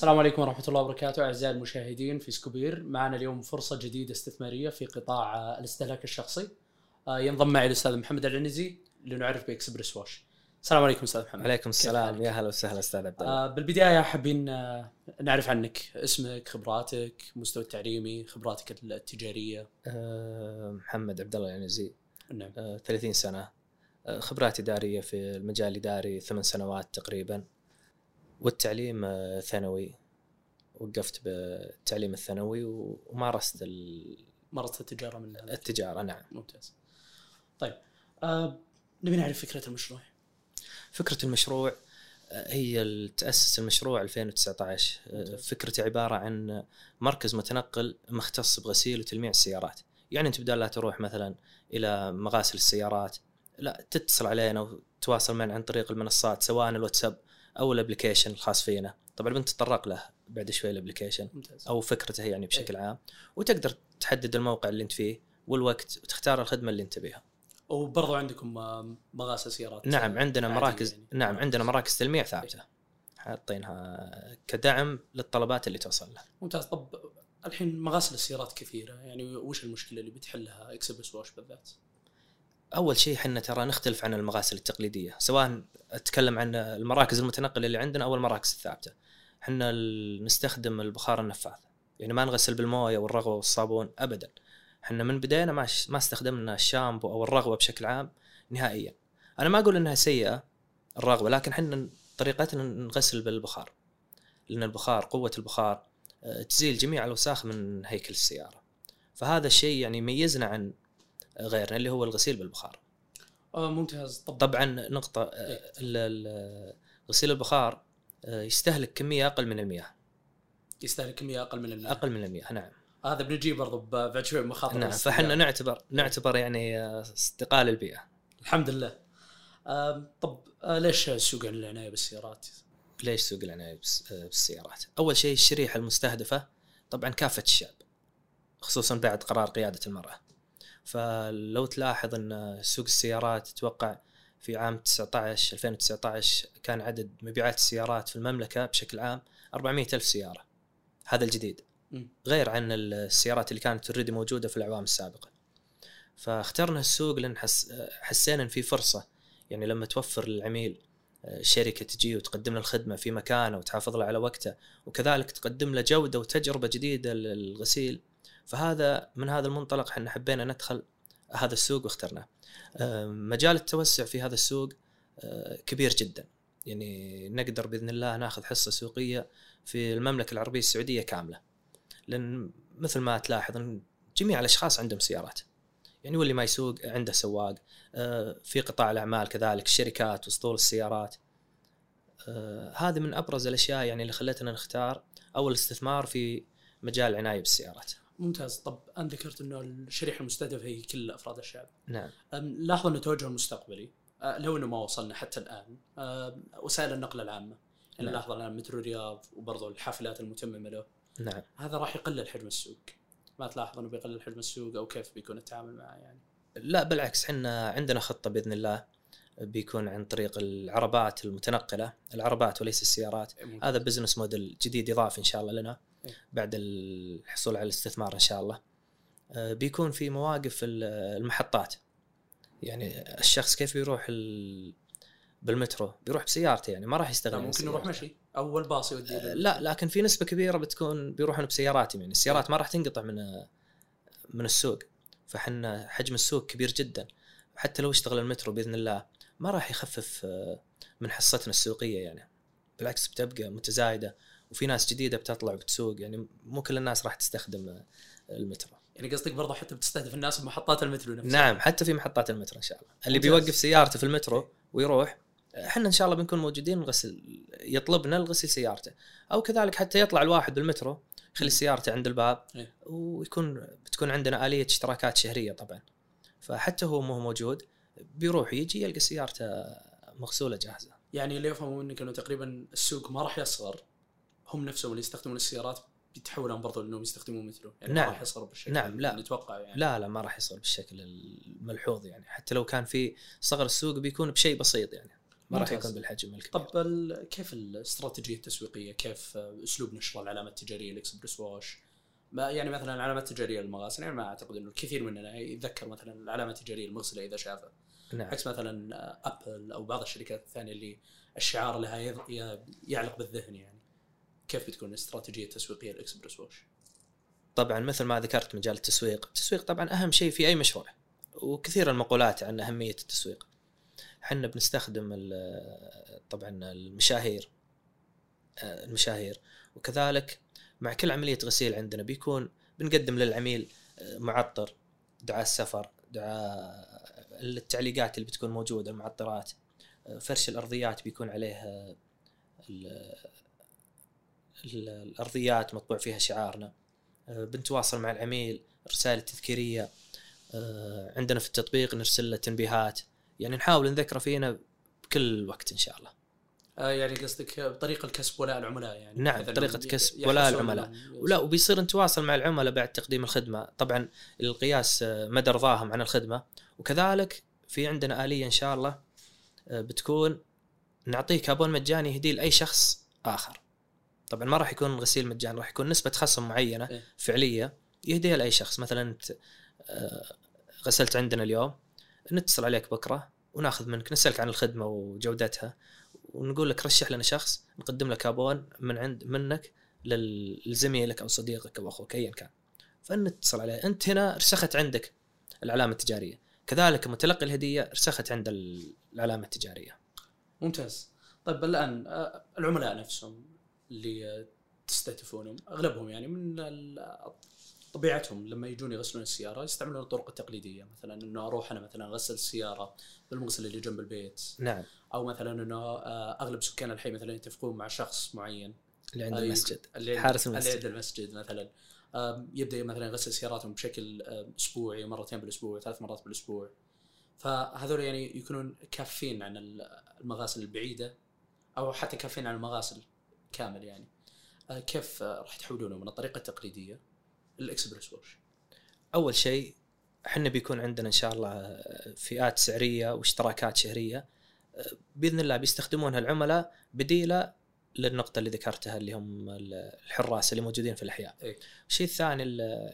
السلام عليكم ورحمة الله وبركاته أعزائي المشاهدين في سكوبير. معنا اليوم فرصة جديدة استثمارية في قطاع الاستهلاك الشخصي. آه، ينضم معي الأستاذ محمد العنزي لنعرف بإكسبرس واش. السلام عليكم أستاذ محمد. عليكم السلام؟ يا هلا وسهلا أستاذ عبد الله. آه، بالبداية حابين آه، نعرف عنك اسمك خبراتك مستوى التعليمي خبراتك التجارية. أه محمد عبد الله العنزي. نعم. أه 30 سنة. خبرات إدارية في المجال الاداري ثمان سنوات تقريبا. والتعليم أه ثانوي. وقفت بالتعليم الثانوي ومارست ال- مرت التجارة من التجارة نعم. ممتاز. طيب آه، نبي نعرف فكرة المشروع. فكرة المشروع آه، هي تأسس المشروع 2019 أه ممتاز. فكرته عبارة عن مركز متنقل مختص بغسيل وتلميع السيارات. يعني أنت بدال لا تروح مثلا إلى مغاسل السيارات لا تتصل علينا وتواصل معنا عن طريق المنصات سواء الواتساب أو ال application الخاص فينا. طبعا بنتطرق له بعد شوي ال application أو فكرته يعني بشكل عام. وتقدر تحدد الموقع اللي أنت فيه والوقت وتختار الخدمة اللي أنت تبيها وبرضو عندكم آه، مغاسل سيارات نعم عندنا مراكز يعني. نعم عندنا مراكز تلميع ثابتة. حاطينها كدعم للطلبات اللي توصل لها ممتاز. طب الحين مغاسل السيارات كثيرة. يعني وش المشكلة اللي بتحلها؟ اكسبرس واش بالذات؟ أول شيء إحنا ترى نختلف عن المغاسل التقليدية سواء أتكلم عن المراكز المتنقلة اللي عندنا أو المراكز الثابتة. إحنا نستخدم البخار النفاث يعني ما نغسل بالموية والرغوة والصابون ابدا. إحنا من بداية ما ما استخدمنا الشامبو أو الرغوة بشكل عام نهائيا. أنا ما أقول إنها سيئة الرغوة لكن إحنا طريقتنا نغسل بالبخار لأن البخار قوة البخار آه، تزيل جميع الاوساخ من هيكل السيارة. فهذا الشيء يعني يميزنا عن غيرنا اللي هو الغسيل بالبخار. آه ممتاز. طب طبعا نقطة آه، ال- غسيل البخار آه، يستهلك كمية أقل من المياه. يستهلك كمية أقل من الماء أقل من المياه نعم. هذا بنجي برضو بعد شوي مخاطر نعم الاستهلاك. فحنا نعتبر نعتبر يعني آه، استقال البيئة الحمد لله. آه طب آه ليش سوق العناية بالسيارات؟ ليش سوق العناية بالس- آه، بالسيارات؟ أول شيء الشريحة المستهدفة طبعا كافة الشعب خصوصا بعد قرار قيادة المرأة. فلو تلاحظ أن سوق السيارات أتوقع في عام 19 2019 كان عدد مبيعات السيارات في المملكة بشكل عام 400 ألف سيارة هذا الجديد. غير عن السيارات اللي كانت اوريدي موجودة في الأعوام السابقة. فاخترنا السوق لأن حس حسينا أن في فرصة. يعني لما توفر للعميل آه، شركة تجي وتقدم له الخدمة في مكانه وتحافظ له على وقته وكذلك تقدم له جودة وتجربة جديدة للغسيل فهذا من هذا المنطلق إحنا حبينا ندخل هذا السوق واخترناه. آه، مجال التوسع في هذا السوق آه، كبير جدا. يعني نقدر بإذن الله ناخذ حصة سوقية في المملكة العربية السعودية كاملة. لأن مثل ما تلاحظ إن جميع الأشخاص عندهم سيارات. يعني واللي ما يسوق عنده سواق. آه، في قطاع الأعمال كذلك الشركات واسطول السيارات. هذه من أبرز الأشياء يعني اللي خلتنا نختار أول استثمار في مجال العنايه بالسيارات. ممتاز. طب انت ذكرت إنه الشريحة المستهدفة هي كل أفراد الشعب. نعم. أم، لاحظ إنه توجه المستقبلي آه، لو إنه ما وصلنا حتى الآن. آه، وسائل النقل العامة. يعني نعم. لاحظ الآن مترو الرياض وبرضه الحافلات المتممة له. نعم. هذا راح يقلل حجم السوق. ما تلاحظ إنه بيقلل حجم السوق أو كيف بيكون التعامل معه يعني؟ لا بالعكس إحنا عندنا خطة بإذن الله بيكون عن طريق العربات المتنقلة العربات وليس السيارات. هذا business model جديد اضافي إن شاء الله لنا. بعد الحصول على الاستثمار إن شاء الله. آه، بيكون في مواقف ال- المحطات. يعني الشخص كيف بيروح ال- بالمترو؟ بيروح بسيارته يعني ما راح عن ممكن يروح. مشي. أول باص يودي آه، لا لكن في نسبة كبيرة بتكون بيروحون بسياراتهم يعني. السيارات ما راح تنقطع من من السوق. فحنا حجم السوق كبير جدا. حتى لو اشتغل المترو بإذن الله ما راح يخفف آه، من حصتنا السوقية يعني. بالعكس بتبقى متزايدة. وفي ناس جديدة بتطلع وبتسوق يعني مو كل الناس راح تستخدم المترو. يعني قصدك برضه حتى بتستهدف الناس بمحطات المترو نفسها. نعم حتى في محطات المترو إن شاء الله. اللي. بيوقف سيارته في المترو ويروح إحنا إن شاء الله بنكون موجودين نغسل يطلبنا نغسل سيارته. أو كذلك حتى يطلع الواحد بالمترو يخلي سيارته عند الباب إيه. ويكون بتكون عندنا آلية اشتراكات شهرية طبعا. فحتى هو مو موجود بيروح يجي يلقى سيارته مغسولة جاهزة. يعني اللي يفهموا منك إنه تقريبا السوق ما راح يصغر. هم نفسهم اللي يستخدمون السيارات بيتحولون برضو انهم يستخدمون مترو يعني نعم. ما راح يصغر بالشكل نعم، لا. نتوقع يعني لا لا ما راح يصير بالشكل الملحوظ يعني حتى لو كان في صغر السوق بيكون بشيء بسيط يعني ما راح. يكون بالحجم الكبير طب كيف الاستراتيجية التسويقية؟ كيف أسلوب نشر العلامات التجارية الاكسبرس واش؟ ما يعني مثلا العلامات التجارية للمغاسل يعني ما أعتقد إنه الكثير مننا يتذكر مثلا العلامه التجارية المغسلة إذا شافها نعم عكس مثلا أبل أو بعض الشركات الثانية اللي الشعار لها يعلق بالذهن يعني كيف بتكون الاستراتيجيه التسويقيه الاكسبرس واش؟ طبعا مثل ما ذكرت مجال التسويق التسويق طبعا أهم شيء في أي مشروع وكثير المقولات عن أهمية التسويق. إحنا بنستخدم طبعا المشاهير آه، المشاهير. وكذلك مع كل عملية غسيل عندنا بيكون بنقدم للعميل آه، معطر دعاء السفر دعاء التعليقات اللي بتكون موجودة المعطرات. آه، فرش الأرضيات بيكون عليه الأرضيات مطبوع فيها شعارنا. آه، بنتواصل مع العميل رسائل تذكيرية. آه، عندنا في التطبيق نرسل له تنبيهات. يعني نحاول نذكره فينا بكل وقت إن شاء الله. آه يعني قصدك بطريقة كسب ولاء العملاء يعني؟ نعم، إنهم كسب ولاء العملاء. ولا وبيصير نتواصل مع العملاء بعد تقديم الخدمة. طبعا القياس مدى رضاهم عن الخدمة. وكذلك في عندنا آلية إن شاء الله بتكون نعطيه كابون مجاني يهديه لأي شخص آخر. طبعا ما راح يكون غسيل مجاني راح يكون نسبة خصم معينة إيه. فعلية يهديها لأي شخص. مثلا أنت آه، غسلت عندنا اليوم نتصل عليك بكرة وناخذ منك نسألك عن الخدمة وجودتها ونقول لك رشح لنا شخص نقدم لك كابون من عند منك لزميلك أو صديقك أو أخوك ايا كان. فنتصل عليه. أنت هنا رسخت عندك العلامة التجارية. كذلك متلقي الهدية رسخت عند ال- العلامة التجارية. ممتاز. طيب الآن آه، العملاء نفسهم اللي آه، تستهدفونهم أغلبهم يعني من طبيعتهم لما يجون يغسلون السيارة يستعملون الطرق التقليدية مثلا إنه أروح أنا مثلا أغسل السيارة بالمغسل اللي جنب البيت. نعم. أو مثلا إنه آه، أغلب سكان الحي مثلا يتفقون مع شخص معين. اللي عند آه، المسجد. اللي حارس اللي المسجد. عند المسجد مثلا. يبدأ مثلا يغسل سياراتهم بشكل أسبوعي مرتين بالأسبوع ثلاث مرات بالأسبوع. فهذول يعني يكونون كافين عن ال- المغاسل البعيدة أو حتى كافين عن المغاسل. كامل يعني آه، كيف آه، راح تحولونه من الطريقة التقليدية للاكسبرس ووش أول شيء إحنا بيكون عندنا إن شاء الله فئات سعرية واشتراكات شهرية بإذن الله بيستخدمونها العملاء بديلة للنقطة اللي ذكرتها اللي هم الحراس اللي موجودين في الأحياء. إيه. الشيء الثاني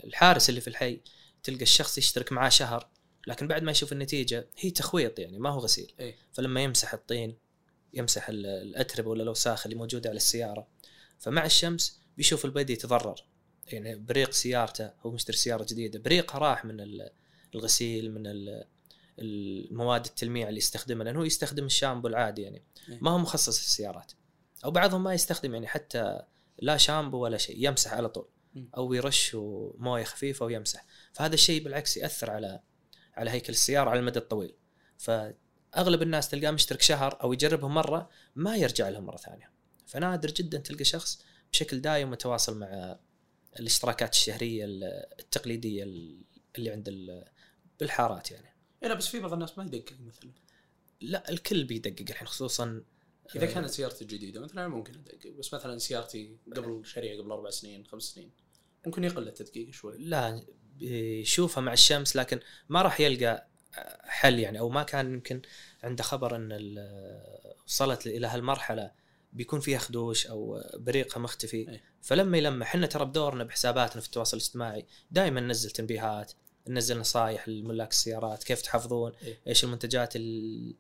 الحارس اللي في الحي تلقى الشخص يشترك معاه شهر لكن بعد ما يشوف النتيجة هي تخويط يعني ما هو غسيل. إيه. فلما يمسح الطين يمسح ال- الأتربة ولا الاوساخ اللي موجوده على السيارة. فمع الشمس بيشوف البدي يتضرر يعني بريق سيارته هو مشتري سيارة جديدة بريقها راح من ال- الغسيل من ال- المواد التلميع اللي يستخدمها لأنه هو يستخدم الشامبو العادي يعني. إيه. ما هو مخصص للسيارات. أو بعضهم ما يستخدم يعني حتى لا شامبو ولا شيء يمسح على طول. أو يرش موية خفيفة ويمسح. فهذا الشيء بالعكس يأثر على على هيكل السيارة على المدى الطويل. فاغلب الناس تلقاه مشترك شهر أو يجربهم مرة ما يرجع لهم مرة ثانية. فنادر جدا تلقى شخص بشكل دايم متواصل مع الاشتراكات الشهرية التقليدية اللي عند ال- بالحارات يعني. إيه لا بس في بعض الناس ما يدقق مثلا. لا الكل بيدقق الحين خصوصا إذا كانت سيارتي جديده مثلا ممكن أدقق بس مثلا سيارتي قبل شاريها قبل أربع سنين خمس سنين ممكن يقل التدقيق شوي. لا بيشوفها مع الشمس لكن ما راح يلقى حل يعني أو ما كان يمكن عنده خبر إن وصلت إلى هالمرحلة بيكون فيها خدوش أو بريقها مختفي أي. فلما يلمح إحنا ترى بدورنا بحساباتنا في التواصل الاجتماعي دائما ننزل تنبيهات ننزل نصائح لملاك السيارات كيف تحافظون أي. إيش المنتجات ال-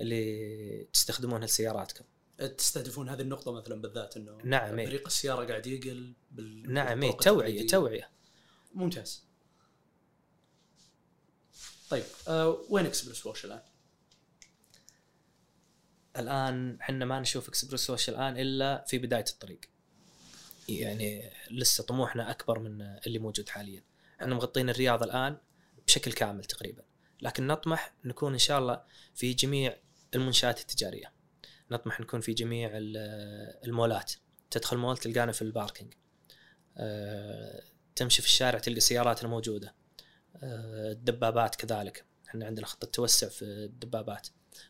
اللي تستخدمونها لسياراتكم تستهدفون هذه النقطة مثلا بالذات إنه نعم، إيه. بريق السيارة قاعد يقل بال... نعم إيه، توعية. توعية ممتاز طيب آه وين اكسبرس واش الآن؟ الآن إحنا ما نشوف اكسبرس واش الآن إلا في بداية الطريق. يعني لسه طموحنا أكبر من اللي موجود حاليا. إحنا مغطين الرياض الآن بشكل كامل تقريبا. لكن نطمح نكون إن شاء الله في جميع المنشآت التجارية. نطمح نكون في جميع ال- المولات. تدخل مول تلقانا في الباركينج. أه، تمشي في الشارع تلقى سياراتنا موجودة. أه، الدبابات كذلك. إحنا عندنا خطه توسع في الدبابات.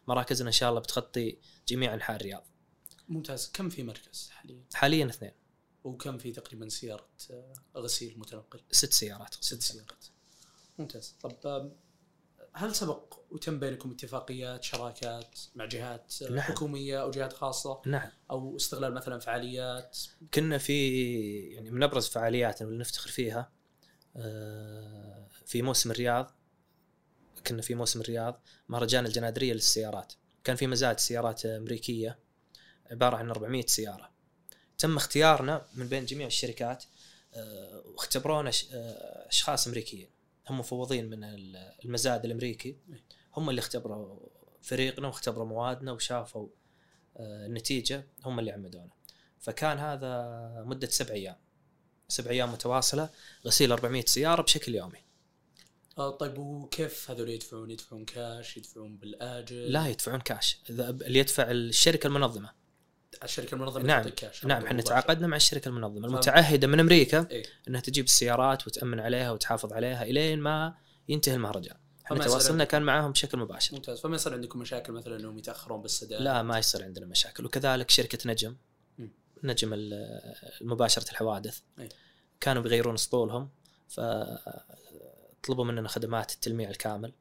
مراكزنا إن شاء الله بتغطي جميع أنحاء الرياض. ممتاز. كم في مركز حاليا؟ حاليا اثنين. وكم في تقريبا سيارة آه، غسيل متنقل؟ ست سيارات ست سيارات. ممتاز. طب هل سبق وتم بينكم اتفاقيات شراكات مع جهات نعم. حكومية أو جهات خاصة؟ نعم. أو استغلال مثلا فعاليات؟ كنا في يعني من أبرز فعالياتنا واللي نفتخر فيها آه، في موسم الرياض كنا في موسم الرياض مهرجان الجنادرية للسيارات. كان في مزاد سيارات أمريكية عبارة عن 400 سيارة. تم اختيارنا من بين جميع الشركات آه، واختبرونا آه، أشخاص أمريكيين. هم مفوضين من ال- المزاد الأمريكي. هم اللي اختبروا فريقنا واختبروا موادنا وشافوا آه، النتيجة. هم اللي عمدونا. فكان هذا مدة سبع أيام. سبع أيام متواصلة غسيل 400 سيارة بشكل يومي آه طيب وكيف هذول يدفعون؟ يدفعون كاش؟ يدفعون بالآجل؟ لا يدفعون كاش اللي يدفع الشركة المنظمة الشركة المنظمة نعم. كاش نعم إحنا. تعاقدنا مع الشركة المنظمة المتعهدة من أمريكا إيه. إنها تجيب السيارات وتأمن عليها وتحافظ عليها إلين ما ينتهي المهرجان إحنا تواصلنا كان معاهم بشكل مباشر ممتاز فما يصير عندكم مشاكل مثلا أنهم يتأخرون بالسداد؟ لا ما يصير عندنا مشاكل وكذلك شركة نجم. نجم ال- مباشره الحوادث. أي. كانوا بيغيرون اسطولهم فطلبوا مننا خدمات التلميع الكامل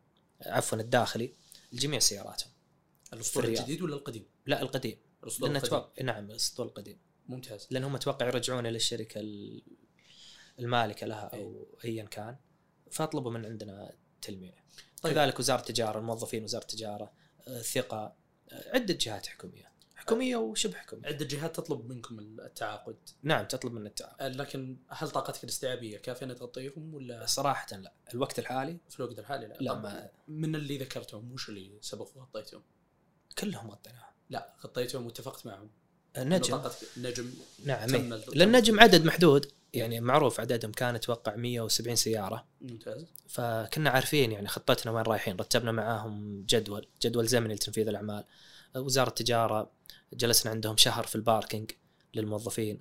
عفوا الداخلي لجميع سياراتهم. الأسطول. الجديد ولا القديم؟ لا القديم. الأسطول لأن القديم. توقع نعم الأسطول القديم. ممتاز. لأنهم أتوقع يرجعون إلى الشركة ال- المالكة لها أو ايا كان فاطلبوا من عندنا تلميع. طيب. كذلك وزارة التجارة الموظفين وزارة التجارة آه، ثقه آه، عدة جهات حكومية. حكوميه وشبه حكوميه عدة جهات تطلب منكم التعاقد. نعم تطلب منا التعاون آه، لكن هل طاقتك الاستيعابية كافية انها تغطيهم ولا؟ صراحة لا. الوقت الحالي؟ في الوقت الحالي لا؟ لا ما من اللي ذكرتهم؟ وش اللي سبق وغطيتهم؟ كلهم غطيناهم. لا غطيتهم واتفقت معهم. النجم إنه طاقتك- نجم نعم إيه. لأن النجم عدد محدود. يعني معروف عددهم كان أتوقع 170 سيارة. ممتاز. فكنا عارفين يعني خطتنا وين رايحين رتبنا معاهم جدول جدول زمني لتنفيذ الأعمال. وزارة التجارة جلسنا عندهم شهر في الباركينج للموظفين.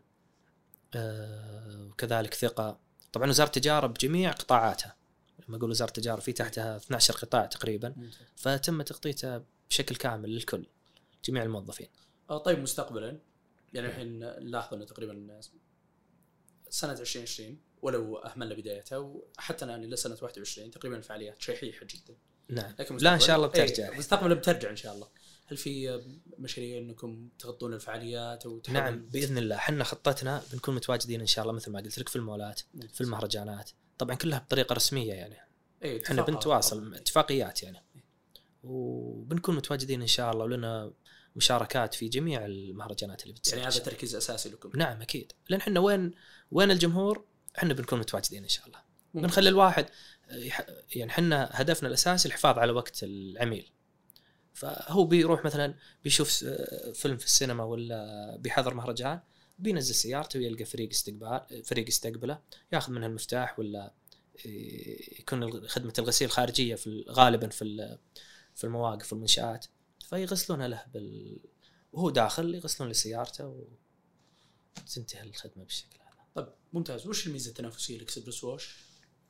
آه، وكذلك ثقة. طبعا وزارة التجارة بجميع قطاعاتها لما أقول وزارة التجارة في تحتها 12 قطاع تقريبا فتم تغطيتها بشكل كامل للكل جميع الموظفين. آه، طيب مستقبلا يعني الحين نلاحظ إنه تقريبا سنة 2020 ولو أهملنا بدايتها وحتى الآن إلى سنة 21 تقريبا الفعاليات شيحيحه جدا. نعم. لكن لا إن شاء الله بترجع. مستقبلا بترجع إن شاء الله. هل في مشاريع إنكم تغطون الفعاليات أو نعم بإذن الله. إحنا خطتنا بنكون متواجدين إن شاء الله مثل ما قلت لك في المولات في المهرجانات. طبعا كلها بطريقة رسمية يعني. إيه إحنا بنتواصل اتفاقيات يعني. وبنكون متواجدين إن شاء الله ولنا مشاركات في جميع المهرجانات اللي بتصير. يعني هذا. تركيز أساسي لكم. نعم أكيد. لأن إحنا وين وين الجمهور؟ إحنا بنكون متواجدين إن شاء الله. بنخلي الواحد يعني إحنا هدفنا الأساسي الحفاظ على وقت العميل. فهو بيروح مثلا بيشوف فيلم في السينما ولا بيحضر مهرجان بينزل سيارته ويلقى فريق استقبال فريق يستقبله ياخذ منها المفتاح ولا يكون خدمة الغسيل خارجية في ال- غالبا في في المواقف والمنشآت فيغسلونها له بال وهو داخل يغسلون له سيارته وتنتهي الخدمة بالشكل هذا. طيب ممتاز. وش الميزة التنافسية لإكسبرس واش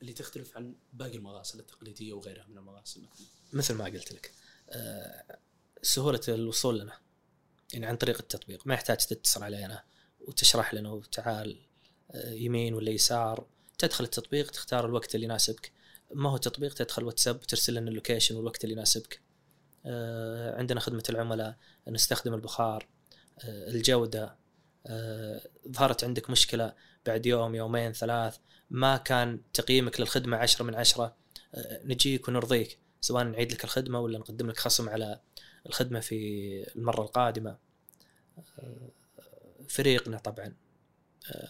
اللي تختلف عن باقي المغاسل التقليدية وغيرها من المغاسل مثلا؟ مثل ما قلت لك. سهولة الوصول لنا. يعني عن طريق التطبيق. ما يحتاج تتصل علينا وتشرح لنا وتعال آه، يمين ولا يسار. تدخل التطبيق تختار الوقت اللي يناسبك. ما هو تطبيق تدخل واتساب وترسل لنا اللوكيشن والوقت اللي يناسبك. آه، عندنا خدمة العملاء نستخدم البخار. آه، الجودة. ظهرت عندك مشكلة بعد يوم يومين ثلاث. ما كان تقييمك للخدمة عشرة من عشرة. نجيك ونرضيك. سواء نعيد لك الخدمة ولا نقدم لك خصم على الخدمة في المرة القادمة. آه، فريقنا طبعا. آه،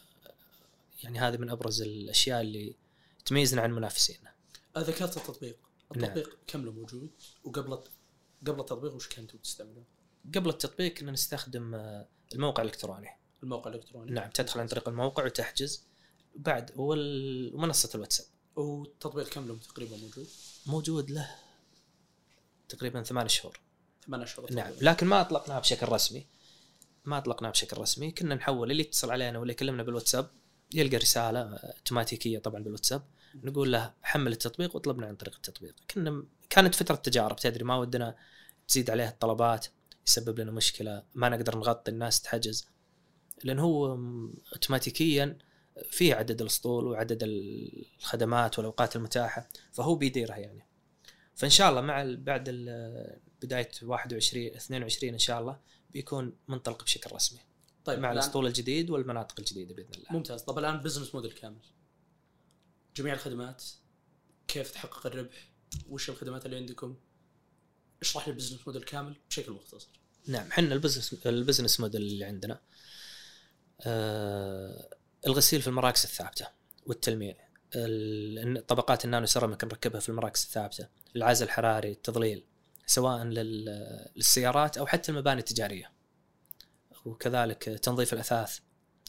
يعني هذه من أبرز الأشياء اللي تميزنا عن منافسينا. آه، ذكرت التطبيق. نعم. التطبيق كم له موجود. وقبل قبل التطبيق وش كنتوا تستعملون؟ قبل التطبيق كنا نستخدم الموقع الإلكتروني. الموقع الإلكتروني. نعم تدخل عن طريق الموقع وتحجز. بعد ومنصة الواتساب. والتطبيق كم له تقريبا موجود؟ موجود له تقريبا ثمان شهور. ثمان اشهر نعم. لكن ما اطلقناها بشكل رسمي. ما اطلقناها بشكل رسمي. كنا نحول اللي يتصل علينا ولا يكلمنا بالواتساب يلقى رسالة أوتوماتيكية طبعا بالواتساب. نقول له حمل التطبيق واطلبنا عن طريق التطبيق. كنا كانت فترة تجارب تدري ما ودنا تزيد عليها الطلبات يسبب لنا مشكلة ما نقدر نغطي الناس تحجز. لأن هو أوتوماتيكيا فيه عدد الاسطول وعدد الخدمات والاوقات المتاحة فهو بيديرها يعني. فإن شاء الله مع بعد بداية 21 22 إن شاء الله بيكون منطلق بشكل رسمي. طيب مع الأسطول الجديد والمناطق الجديدة بإذن الله. ممتاز. طب الآن business model كامل. جميع الخدمات كيف تحقق الربح؟ وش الخدمات اللي عندكم؟ اشرح لي ال business model كامل بشكل مختصر. نعم إحنا ال business ال business model اللي عندنا آه الغسيل في المراكز الثابتة والتلميع ال- طبقات ال nano ceramic نركبها في المراكز الثابتة العزل الحراري التظليل سواء لل- للسيارات أو حتى المباني التجارية. وكذلك تنظيف الأثاث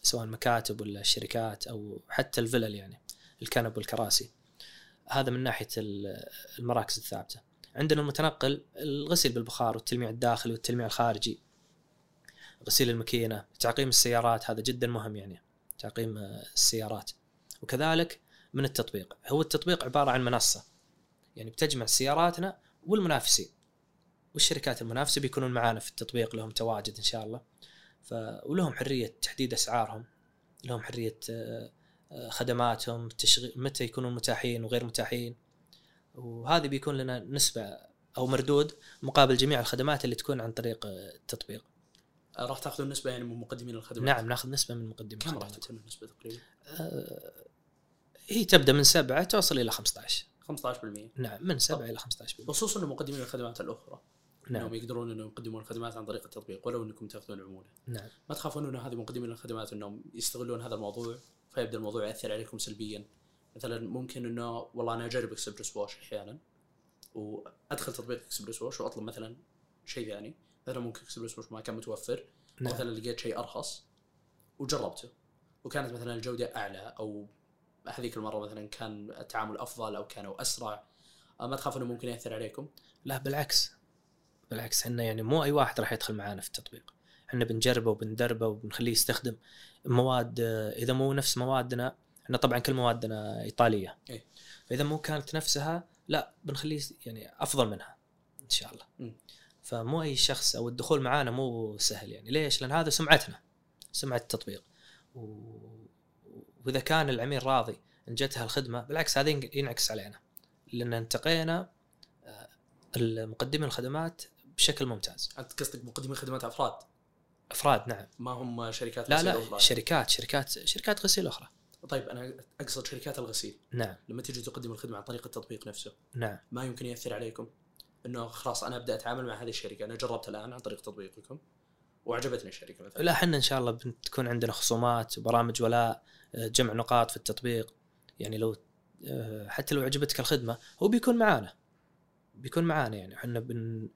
سواء مكاتب ولا الشركات أو حتى الفلل يعني الكنب والكراسي. هذا من ناحية ال- المراكز الثابتة. عندنا المتنقل الغسيل بالبخار والتلميع الداخلي والتلميع الخارجي غسيل الماكينة تعقيم السيارات هذا جدا مهم يعني. تعقيم السيارات. وكذلك من التطبيق. هو التطبيق عبارة عن منصة. يعني بتجمع سياراتنا والمنافسين. والشركات المنافسة بيكونون معانا في التطبيق لهم تواجد إن شاء الله. ف ولهم حرية تحديد أسعارهم. لهم حرية آه، آه، خدماتهم تشغيل متى يكونون متاحين وغير متاحين. وهذه بيكون لنا نسبة أو مردود مقابل جميع الخدمات اللي تكون عن طريق آه، التطبيق. راح تاخذون نسبة يعني من مقدمين الخدمات. نعم ناخذ نسبة من مقدمي كم راح تكون النسبة تقريبا؟ آه، هي تبدأ من سبعة توصل إلى 15 15% نعم من سبعة إلى 15 بخصوص إنه مقدمين الخدمات الأخرى. نعم. إنهم يقدرون إنهم يقدمون الخدمات عن طريق التطبيق ولو إنكم تأخذون عموله نعم. ما تخافون إنه هذه مقدمين الخدمات إنهم يستغلون هذا الموضوع فيبدأ الموضوع يأثر عليكم سلبيا؟ مثلا ممكن إنه والله أنا أجرب إكسبرس واش أحيانا وأدخل تطبيق إكسبرس واش وأطلب مثلا شيء ثاني مثلا ممكن اكسبرس واش ما كان متوفر نعم. مثلا لقيت شيء أرخص وجربته وكانت مثلا الجودة أعلى أو هذيك المرة مثلا كان التعامل أفضل أو كانوا أسرع. ما تخاف إنه ممكن يأثر عليكم؟ لا بالعكس. بالعكس إحنا يعني مو أي واحد راح يدخل معانا في التطبيق. إحنا بنجربه وبندربه وبنخليه يستخدم مواد إذا مو نفس موادنا إحنا طبعا كل موادنا إيطالية. إيه. فإذا مو كانت نفسها لا بنخليه يعني أفضل منها إن شاء الله. مم. فمو أي شخص أو الدخول معانا مو سهل يعني. ليش؟ لأن هذا سمعتنا سمعة التطبيق. و... وإذا كان العميل راضي إن جتها الخدمه بالعكس هذا ين- ينعكس علينا. لأن انتقينا آه، المقدمين الخدمات بشكل ممتاز. أنت قصدك مقدمين خدمات أفراد؟ أفراد نعم. ما هم شركات لا غسيل لا أخرى. شركات شركات شركات غسيل أخرى. طيب أنا أقصد شركات الغسيل. نعم. لما تيجي تقدم الخدمة عن طريق التطبيق نفسه نعم. ما يمكن يأثر عليكم؟ إنه خلاص أنا أبدأ أتعامل مع هذه الشركة. أنا جربت الآن عن طريق تطبيقكم وعجبتني الشركة مثلا. لا إحنا إن شاء الله بتكون عندنا خصومات برامج ولاء آه، جمع نقاط في التطبيق. يعني لو آه، حتى لو عجبتك الخدمة هو بيكون معانا. بيكون معانا يعني. إحنا بن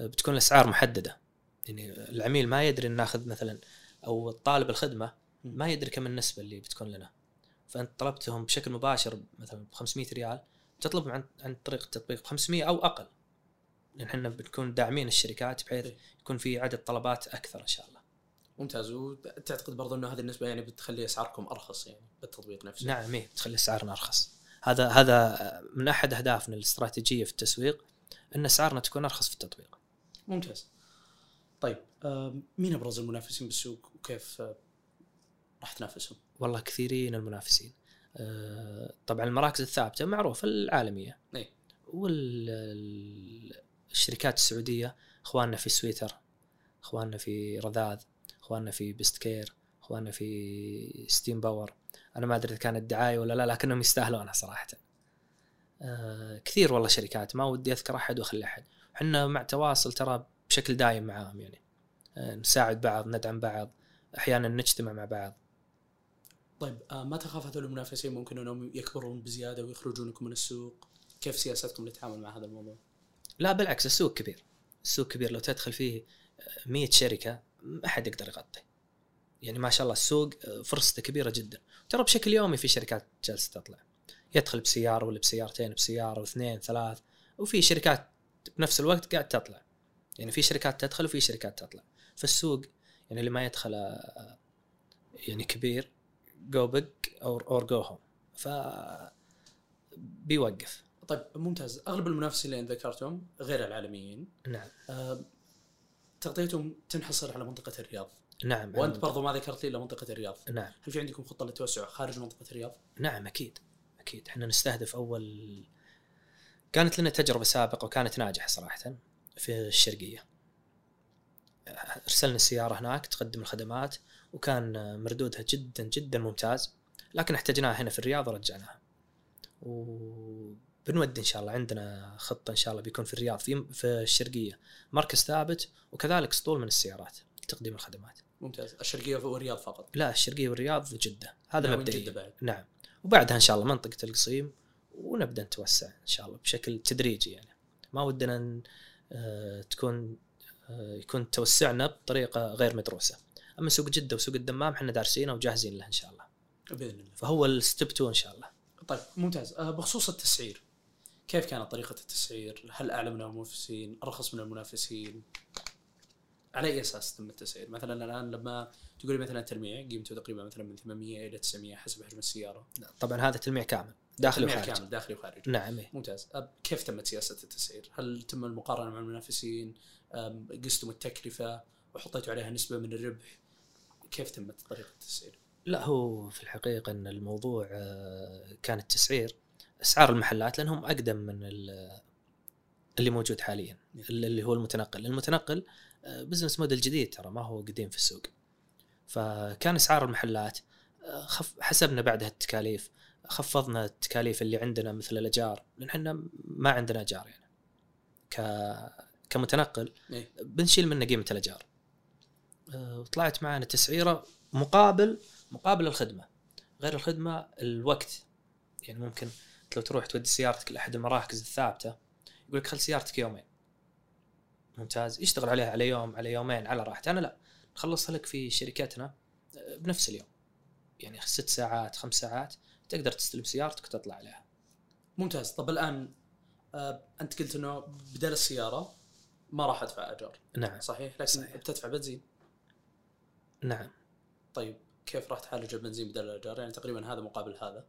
آه، بتكون الأسعار محددة. يعني العميل ما يدري إن ناخذ مثلا أو طالب الخدمة ما يدري كم النسبة اللي بتكون لنا. فأنت طلبتهم بشكل مباشر مثلا ب 500 ريال تطلبهم عن عن طريق التطبيق ب 500 أو أقل. لأن إحنا بنكون داعمين الشركات بحيث إيه. يكون في عدد طلبات أكثر إن شاء الله. ممتاز. وتعتقد برضو إنه هذه النسبة يعني بتخلي أسعاركم أرخص يعني بالتطبيق نفسه؟ نعم إيه تخلي أسعارنا أرخص. هذا هذا من أحد أهدافنا الاستراتيجية في التسويق إن أسعارنا تكون أرخص في التطبيق. ممتاز. طيب مين أبرز المنافسين بالسوق وكيف راح تنافسهم؟ والله كثيرين المنافسين. آه، طبعا المراكز الثابتة معروفة العالمية. إيه. والشركات السعودية إخواننا في سويتر إخواننا في رذاذ إخواننا في بيست كير إخواننا في ستيم باور. أنا ما أدري إذا كانت دعاية ولا لا لكنهم يستاهلونها صراحة. آه، كثير والله شركات ما ودي أذكر أحد وأخلي أحد. إحنا مع تواصل ترى بشكل دايم معاهم يعني. آه، نساعد بعض ندعم بعض أحيانا نجتمع مع بعض. طيب آه، ما تخاف هذول المنافسين ممكن أنهم يكبرون بزيادة ويخرجونكم من السوق؟ كيف سياستكم للتعامل مع هذا الموضوع؟ لا بالعكس السوق كبير. السوق كبير. لو تدخل فيه 100 شركة ما حد يقدر يغطي. يعني ما شاء الله السوق فرصته كبيرة جدا. ترى بشكل يومي في شركات جالسة تطلع. يدخل بسيارة ولا بسيارتين بسيارة واثنين ثلاث وفي شركات بنفس الوقت قاعد تطلع. يعني في شركات تدخل وفي شركات تطلع. فالسوق يعني اللي ما يدخل آه، يعني كبير go big or go home ف بيوقف. طيب ممتاز. أغلب المنافسين اللي ذكرتهم غير العالميين. نعم. آه، تغطيتهم تنحصر على منطقة الرياض. نعم. وأنت برضو ما ذكرت لي إلا منطقة الرياض. نعم. هل في عندكم خطه للتوسع خارج منطقة الرياض؟ نعم أكيد. أكيد. إحنا نستهدف أول كانت لنا تجربة سابقة وكانت ناجحة صراحة في الشرقية. أرسلنا السيارة هناك تقدم الخدمات وكان مردودها جدا جدا ممتاز. لكن احتاجناها هنا في الرياض ورجعناها. وبنودي إن شاء الله عندنا خطة إن شاء الله بيكون في الرياض في في الشرقية مركز ثابت وكذلك اسطول من السيارات لتقديم الخدمات. ممتاز. الشرقية والرياض فقط؟ لا الشرقية والرياض وجده هذا مبدئيا. بعد. نعم. وبعدها إن شاء الله منطقة القصيم ونبدأ نتوسع إن شاء الله بشكل تدريجي يعني. ما ودنا آه، تكون آه، يكون توسعنا بطريقة غير مدروسة. أما سوق جدة وسوق الدمام إحنا دارسينه وجاهزين له إن شاء الله. بإذن الله. فهو الستيب 2 إن شاء الله. طيب ممتاز. آه، بخصوص التسعير كيف كانت طريقة التسعير؟ هل أعلى من المنافسين؟ أرخص من المنافسين؟ على أي أساس تم التسعير؟ مثلا الآن لما تقولي مثلا تلميع قيمته تقريبا مثلا من 800 إلى 900 حسب حجم السيارة طبعا هذا تلميع كامل داخلي وخارجي كامل داخلي وخارجي نعم إيه. ممتاز كيف تمت سياسة التسعير؟ هل تم المقارنة مع المنافسين؟ قستم التكلفة وحطيتوا عليها نسبة من الربح؟ كيف تمت طريقة التسعير؟ لا هو في الحقيقة أن الموضوع آه، كان التسعير أسعار المحلات لأنهم أقدم من ال- اللي موجود حاليا. اللي هو المتنقل. المتنقل آه، بزنس موديل جديد ترى ما هو قديم في السوق. فكان أسعار المحلات آه، خف حسبنا بعدها التكاليف خفضنا التكاليف اللي عندنا مثل الأجار لأن إحنا ما عندنا أجار يعني. ك كمتنقل إيه. بنشيل منه قيمة الأجار. آه، وطلعت معنا تسعيرة مقابل مقابل الخدمة. غير الخدمة الوقت. يعني ممكن لو تروح تودي سيارتك لأحد المراكز الثابتة؟ يقول لك خل سيارتك يومين. ممتاز. يشتغل عليها على يوم على يومين على راحته. أنا لا نخلصها لك في شركتنا آه، بنفس اليوم. يعني ست ساعات خمس ساعات تقدر تستلم سيارتك وتطلع عليها. ممتاز. طب الآن آه، أنت قلت أنه بدل السيارة ما راح أدفع أجار نعم. صحيح. لكن صحيح. بتدفع بنزين. نعم. طيب كيف راح تعالج البنزين بدل الأجار؟ يعني تقريبا هذا مقابل هذا.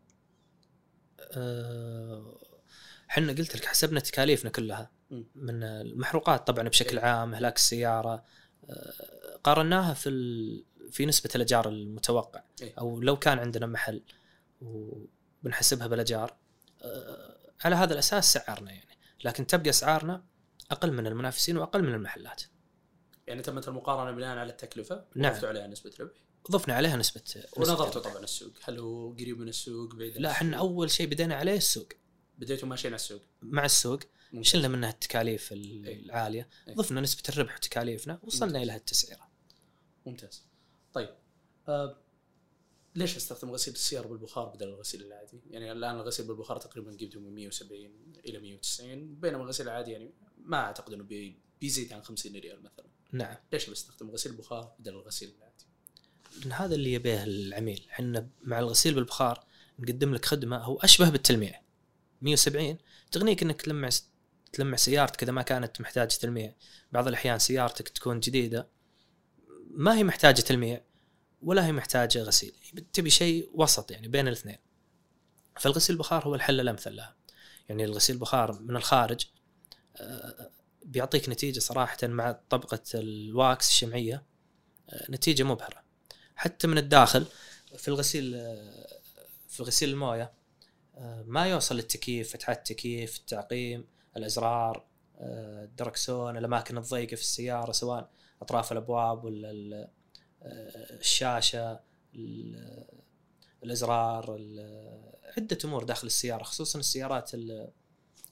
آه، إحنا قلت لك حسبنا تكاليفنا كلها. من المحروقات طبعا بشكل إيه. عام إهلاك السيارة آه، قارناها في ال... في نسبة الأجار المتوقع إيه. أو لو كان عندنا محل وبنحسبها بالأجار آه، على هذا الأساس سعرنا يعني لكن تبقى أسعارنا أقل من المنافسين وأقل من المحلات يعني تمت المقارنة بناء على التكلفة نعم. وضفتوا عليها نسبة ربح ضفنا عليها نسبة ونظرتوا. طبعا السوق هل هو قريب من السوق بعيد لا إحنا؟ أول شيء بدينا عليه السوق بديتوا ماشيين على السوق مع السوق ممتاز. شلنا منها التكاليف إيه. العالية إيه. ضفنا نسبة الربح وتكاليفنا وصلنا ممتاز. إلى التسعيره ممتاز طيب آه ليش استخدم غسيل السيارة بالبخار بدل الغسيل العادي؟ يعني الآن الغسيل بالبخار تقريبا قيمته من 170 إلى 190 بينما الغسيل العادي يعني ما أعتقد إنه بي بيزيد عن 50 ريال مثلا. نعم. ليش بستخدم غسيل بخار بدل الغسيل العادي؟ لأن هذا اللي يبيه العميل. إحنا مع الغسيل بالبخار نقدم لك خدمة هو أشبه بالتلميع. 170 تغنيك إنك تلمع تلمع سيارتك إذا ما كانت محتاجة تلميع. بعض الأحيان سيارتك تكون جديدة ما هي محتاجة تلميع ولا هي محتاجة غسيل. تبي شيء وسط يعني بين الاثنين. فالغسيل البخار هو الحل الأمثل لها. يعني الغسيل البخار من الخارج آه، بيعطيك نتيجة صراحة مع طبقة الواكس الشمعية آه، نتيجة مبهرة. حتى من الداخل في الغسيل آه، في غسيل الموية آه، ما يوصل للتكييف فتحات التكييف التعقيم الأزرار الدركسون الأماكن الضيقة في السيارة سواء أطراف الأبواب ولا ال- الشاشة ال- الأزرار ال- عدة أمور داخل السيارة خصوصا السيارات ال-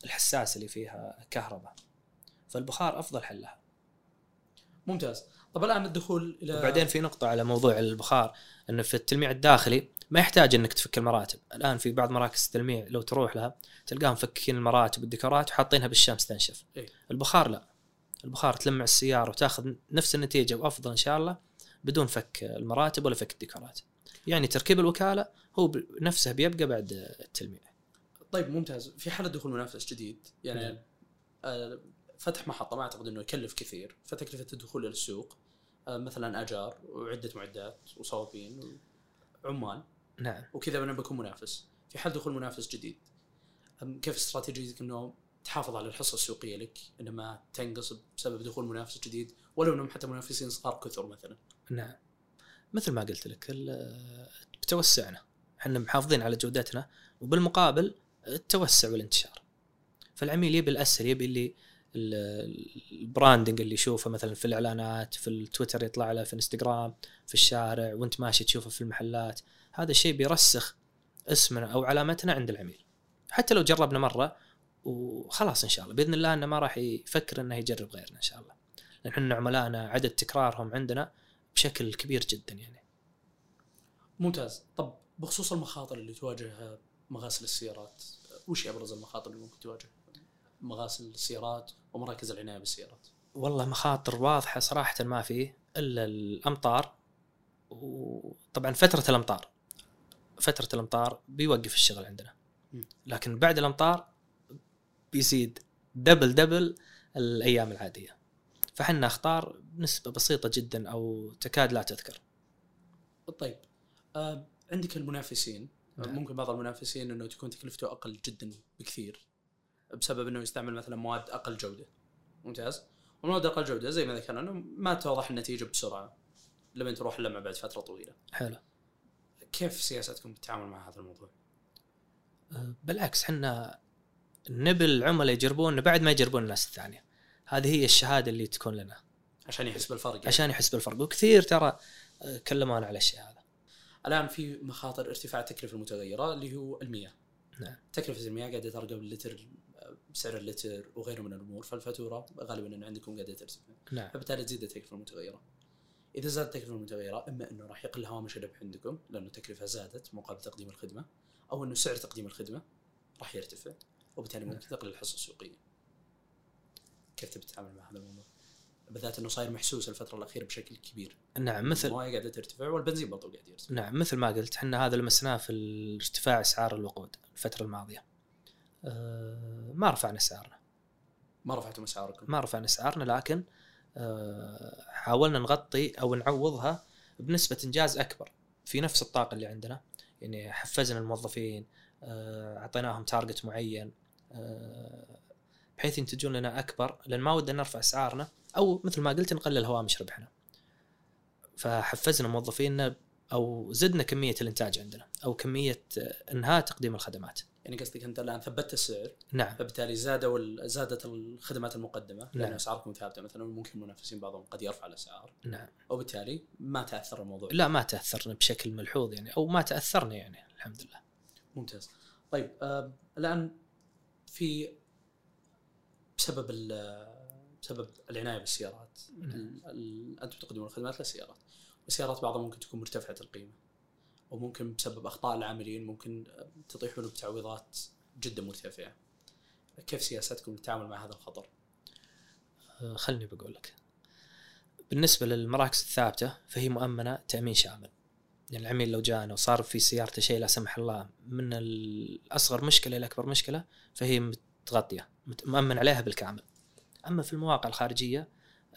الحساسة اللي فيها كهرباء. فالبخار أفضل حل لها ممتاز. طب الآن الدخول إلى وبعدين في نقطة على موضوع البخار إنه في التلميع الداخلي ما يحتاج إنك تفك المراتب، الآن في بعض مراكز التلميع لو تروح لها تلقاهم مفكين المراتب والديكورات وحاطينها بالشمس تنشف. إيه. البخار لا. البخار تلمع السيارة وتاخذ نفس النتيجة وأفضل إن شاء الله بدون فك المراتب ولا فك الديكورات. يعني تركيب الوكالة هو نفسه بيبقى بعد التلميع. طيب ممتاز في حالة دخول منافس جديد يعني نعم. آه فتح محطة ما أعتقد إنه يكلف كثير فتكلفة الدخول إلى السوق آه مثلا أجار وعدة معدات وصوابين وعمال نعم. وكذا أنا بكون منافس. في حال دخول منافس جديد. كيف استراتيجيتك إنه تحافظ على الحصة السوقية لك؟ انما تنقص بسبب دخول منافس جديد ولو إنهم حتى منافسين صغار كثر مثلا. نعم. مثل ما قلت لك بتوسعنا إحنا محافظين على جودتنا وبالمقابل التوسع والانتشار فالعميل يبي الأسهل يبي اللي ال- ال branding اللي يشوفه مثلا في الإعلانات في التويتر يطلع له في انستغرام في الشارع وانت ماشي تشوفه في المحلات. هذا الشيء بيرسخ اسمنا أو علامتنا عند العميل. حتى لو جربنا مرة وخلاص إن شاء الله. بإذن الله إنه ما راح يفكر إنه يجرب غيرنا إن شاء الله. لأن إحنا عملائنا عدد تكرارهم عندنا بشكل كبير جدا يعني. ممتاز. طب بخصوص المخاطر اللي تواجه مغاسل السيارات وش أبرز المخاطر اللي ممكن تواجه؟ مغاسل السيارات ومراكز العناية بالسيارات. والله مخاطر واضحة صراحة ما فيه إلا الأمطار وطبعا فترة الأمطار. فترة الأمطار بيوقف الشغل عندنا. لكن بعد الأمطار بيزيد دبل دبل الأيام العادية. فحنا أخطار بنسبة بسيطة جدا أو تكاد لا تذكر. طيب آه عندك المنافسين. نعم. ممكن بعض المنافسين إنه تكون تكلفته أقل جدا بكثير. بسبب إنه يستعمل مثلا مواد أقل جودة. ممتاز؟ والمواد أقل جودة زي ما ذكرنا إنه ما توضح النتيجة بسرعة لما تروح لما بعد فترة طويلة. حلو. كيف سياستكم بالتعامل مع هذا الموضوع؟ أه، بالعكس حنا نبي العملاء يجربون بعد ما يجربون الناس الثانية. هذه هي الشهادة اللي تكون لنا. عشان يحس بالفرق يعني. عشان يحس بالفرق. وكثير ترى أه، كلمونا على الشيء هذا. الآن في مخاطر ارتفاع التكلفه المتغيرة اللي هو المياه. نعم. تكلفة المياه قاعدة ترقى باللتر بسعر اللتر وغيره من الأمور فالفاتورة غالبا إن عندكم قاعدة ترتفع نعم. فبالتالي تزيد التكلفة المتغيرة. إذا زادت التكلفة المتغيرة إما إنه راح يقل هوامش الربح عندكم لأنه التكلفه زادت مقابل تقديم الخدمة أو إنه سعر تقديم الخدمة راح يرتفع وبالتالي ممكن تقل الحصة السوقية. كيف تبي تتعامل مع هذا الموضوع؟ بالذات إنه صاير محسوس الفترة الأخيرة بشكل كبير. نعم مثل المويه قاعدة ترتفع والبنزين برضه قاعد يرتفع. نعم مثل ما قلت إحنا هذا لمسناه في ارتفاع أسعار الوقود الفترة الماضية. ما رفعنا اسعارنا ما رفعتم اسعاركم ما رفعنا اسعارنا لكن أه حاولنا نغطي أو نعوضها بنسبة إنجاز أكبر في نفس الطاقة اللي عندنا. يعني حفزنا الموظفين أه أعطيناهم تارجت معين بحيث ينتجون لنا أكبر لأن ما ودنا نرفع اسعارنا أو مثل ما قلت نقلل هوامش ربحنا. فحفزنا موظفينا أو زدنا كمية الإنتاج عندنا أو كمية آه، إنهاء تقديم الخدمات. يعني قصدك أنت الآن ثبتت السعر نعم. فبالتالي زادوا زادت الخدمات المقدمة لأن نعم. أسعاركم ثابتة مثلا ممكن المنافسين بعضهم قد يرفع الأسعار. نعم. وبالتالي ما تأثر الموضوع؟ لا ما تأثرنا بشكل ملحوظ يعني أو ما تأثرنا يعني الحمد لله. ممتاز. طيب آه الآن في بسبب بسبب العناية بالسيارات نعم. أنتم تقدمون الخدمات للسيارات والسيارات بعضها ممكن تكون مرتفعة القيمة. وممكن بسبب أخطاء العاملين ممكن تطيحون بتعويضات جدا مرتفعة. كيف سياستكم للتعامل مع هذا الخطر؟ آه، خلني بقول لك. بالنسبة للمراكز الثابتة فهي مؤمنة تأمين شامل. يعني العميل لو جانا وصار في سيارته شيء لا سمح الله من الأصغر مشكلة إلى أكبر مشكلة فهي متغطية مت- مؤمن عليها بالكامل. أما في المواقع الخارجية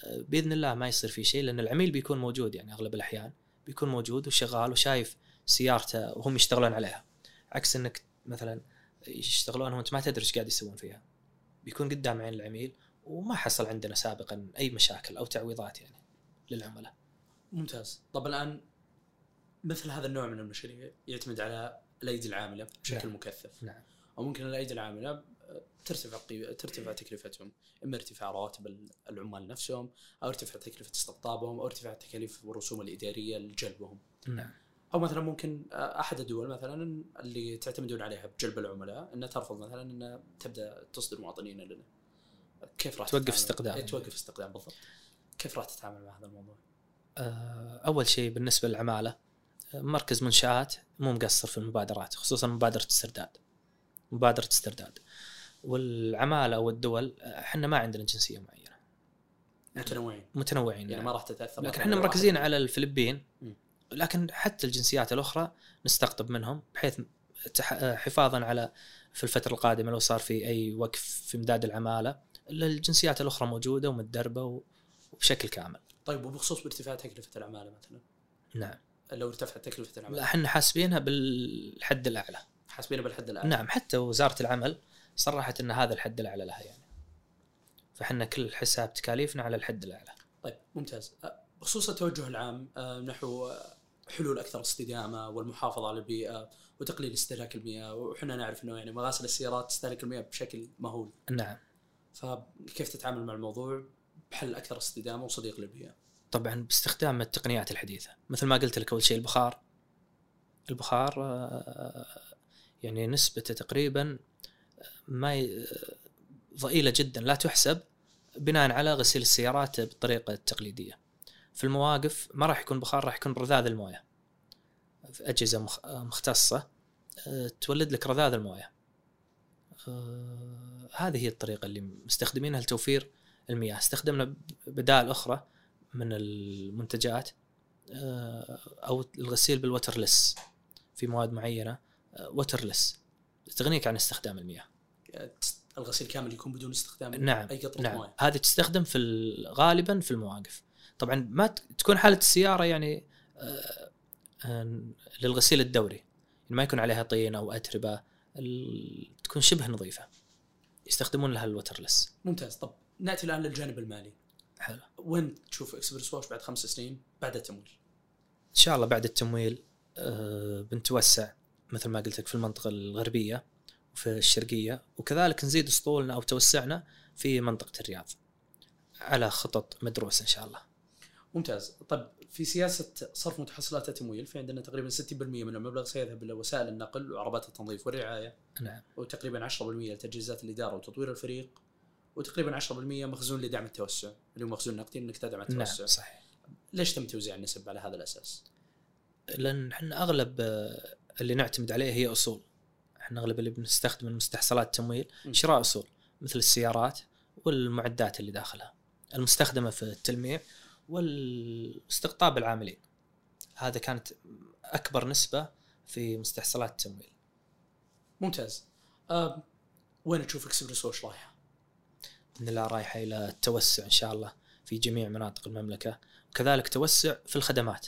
آه، بإذن الله ما يصير في شيء لأن العميل بيكون موجود يعني أغلب الأحيان بيكون موجود وشغال وشايف سيارته وهم يشتغلون عليها. عكس إنك مثلا يشتغلون وأنت ما تدري إيش قاعد يسوون فيها. بيكون قدام عين العميل وما حصل عندنا سابقا أي مشاكل أو تعويضات يعني للعملاء. ممتاز. طب الآن مثل هذا النوع من المشاريع يعتمد على الأيدي العاملة بشكل نعم. مكثف. نعم. أو ممكن الأيدي العاملة ترتفع. ترتفع تكلفتهم. إما ارتفاع رواتب ال- العمال نفسهم أو ارتفاع تكلفة استقطابهم أو ارتفاع التكاليف والرسوم الإدارية لجلبهم. نعم. أو مثلا ممكن آه، أحد الدول مثلا اللي تعتمدون عليها بجلب العملاء إنها ترفض مثلا إنها تبدأ تصدر مواطنين لنا كيف راح توقف؟ استقدام. إيه، توقف استقدام بالضبط كيف راح تتعامل مع هذا الموضوع؟ آه، أول شيء بالنسبة للعمالة آه، مركز منشآت مو مقصر في المبادرات خصوصا مبادرة استرداد مبادرة استرداد والعمالة والدول إحنا ما عندنا جنسية معينة متنوعين متنوعين يعني نعم. ما راح تتأثر لكن إحنا مركزين على الفلبين. لكن حتى الجنسيات الأخرى نستقطب منهم بحيث آه، حفاظا على في الفترة القادمة لو صار في أي وقف في امداد العمالة الجنسيات الأخرى موجودة ومتدربة وبشكل كامل. طيب وبخصوص بارتفاع تكلفة العمالة مثلا؟ نعم. لو ارتفعت تكلفة لا العماله إحنا حاسبينها بالحد الأعلى. حاسبينه بالحد الأعلى. نعم حتى وزارة العمل صرحت إن هذا الحد الأعلى لها يعني. فإحنا كل حساب تكاليفنا على الحد الأعلى. طيب ممتاز. بخصوص التوجه العام أه، نحو حلول أكثر استدامة والمحافظة على البيئة وتقليل استهلاك المياه وحنا نعرف إنه يعني مغاسل السيارات تستهلك المياه بشكل مهول. نعم. فكيف تتعامل مع الموضوع؟ بحل أكثر استدامة وصديق للبيئة. طبعا باستخدام التقنيات الحديثة. مثل ما قلت لك أول شيء البخار. البخار آه، يعني نسبته تقريبا ما ي... ضئيلة جدا لا تحسب بناء على غسيل السيارات بالطريقة التقليديه في المواقف ما راح يكون بخار راح يكون رذاذ الموية. في أجهزة مخ- مختصة آه، تولد لك رذاذ الموية. آه، هذه هي الطريقة اللي مستخدمينها لتوفير المياه. استخدمنا بدائل أخرى من المنتجات آه، أو الغسيل بالوترلس في مواد معينة وترلس. تغنيك عن استخدام المياه. الغسيل كامل يكون بدون استخدام نعم أي قطره نعم. مويه هذه تستخدم في ال- غالبا في المواقف. طبعا ما تكون حالة السيارة يعني آه، آه، للغسيل الدوري. يعني ما يكون عليها طين أو أتربة تكون شبه نظيفة. يستخدمون لها الوترلس ممتاز. طب نأتي الآن للجانب المالي. حلو. وين تشوف إكسبرس واش بعد خمس سنين بعد التمويل؟ إن شاء الله بعد التمويل آه، بنتوسع مثل ما قلت لك في المنطقة الغربية وفي الشرقية وكذلك نزيد أسطولنا أو توسعنا في منطقة الرياض على خطط مدروسة إن شاء الله. ممتاز. طيب في سياسة صرف متحصلات التمويل في عندنا تقريبا 60% من المبلغ سيذهب إلى وسائل النقل وعربات التنظيف والرعاية. نعم. وتقريبا 10% لتجهيزات الإدارة وتطوير الفريق. وتقريبا 10% مخزون لدعم التوسع اللي هو مخزون نقدي إنك تدعم نعم التوسع. صحيح. ليش تم توزيع النسب على هذا الأساس؟ لأن إحنا أغلب آه، اللي نعتمد عليه هي أصول. إحنا أغلب اللي بنستخدم من مستحصلات التمويل. شراء أصول مثل السيارات والمعدات اللي داخلها. المستخدمة في التلميع والاستقطاب العاملين. هذا كانت أكبر نسبة في مستحصلات التمويل. ممتاز. أه وين تشوف اكسبرس واش رايحة؟ باذن الله رايحة إلى التوسع إن شاء الله في جميع مناطق المملكة. وكذلك توسع في الخدمات.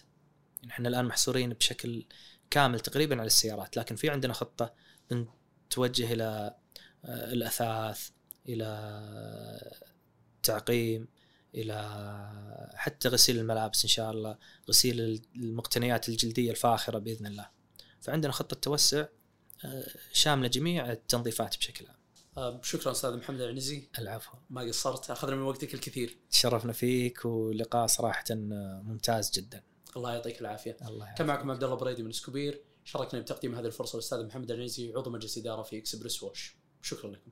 يعني إحنا الآن محصورين بشكل كامل تقريبا على السيارات لكن في عندنا خطة بنتوجه إلى آه، الأثاث إلى تعقيم إلى حتى غسيل الملابس إن شاء الله غسيل المقتنيات الجلدية الفاخرة بإذن الله. فعندنا خطة توسع آه، شاملة جميع التنظيفات بشكل عام. أه شكرا أستاذ محمد العنزي. العفو. ما قصرت؟ أخذنا من وقتك الكثير. تشرفنا فيك ولقاء صراحة ممتاز جدا. الله يعطيك العافية. الله. كان معكم عبد الله بريدي من سكوبير شاركنا بتقديم هذه الفرصة الاستاذ محمد العنزي عضو مجلس إدارة في اكسبرس واش شكرا لكم.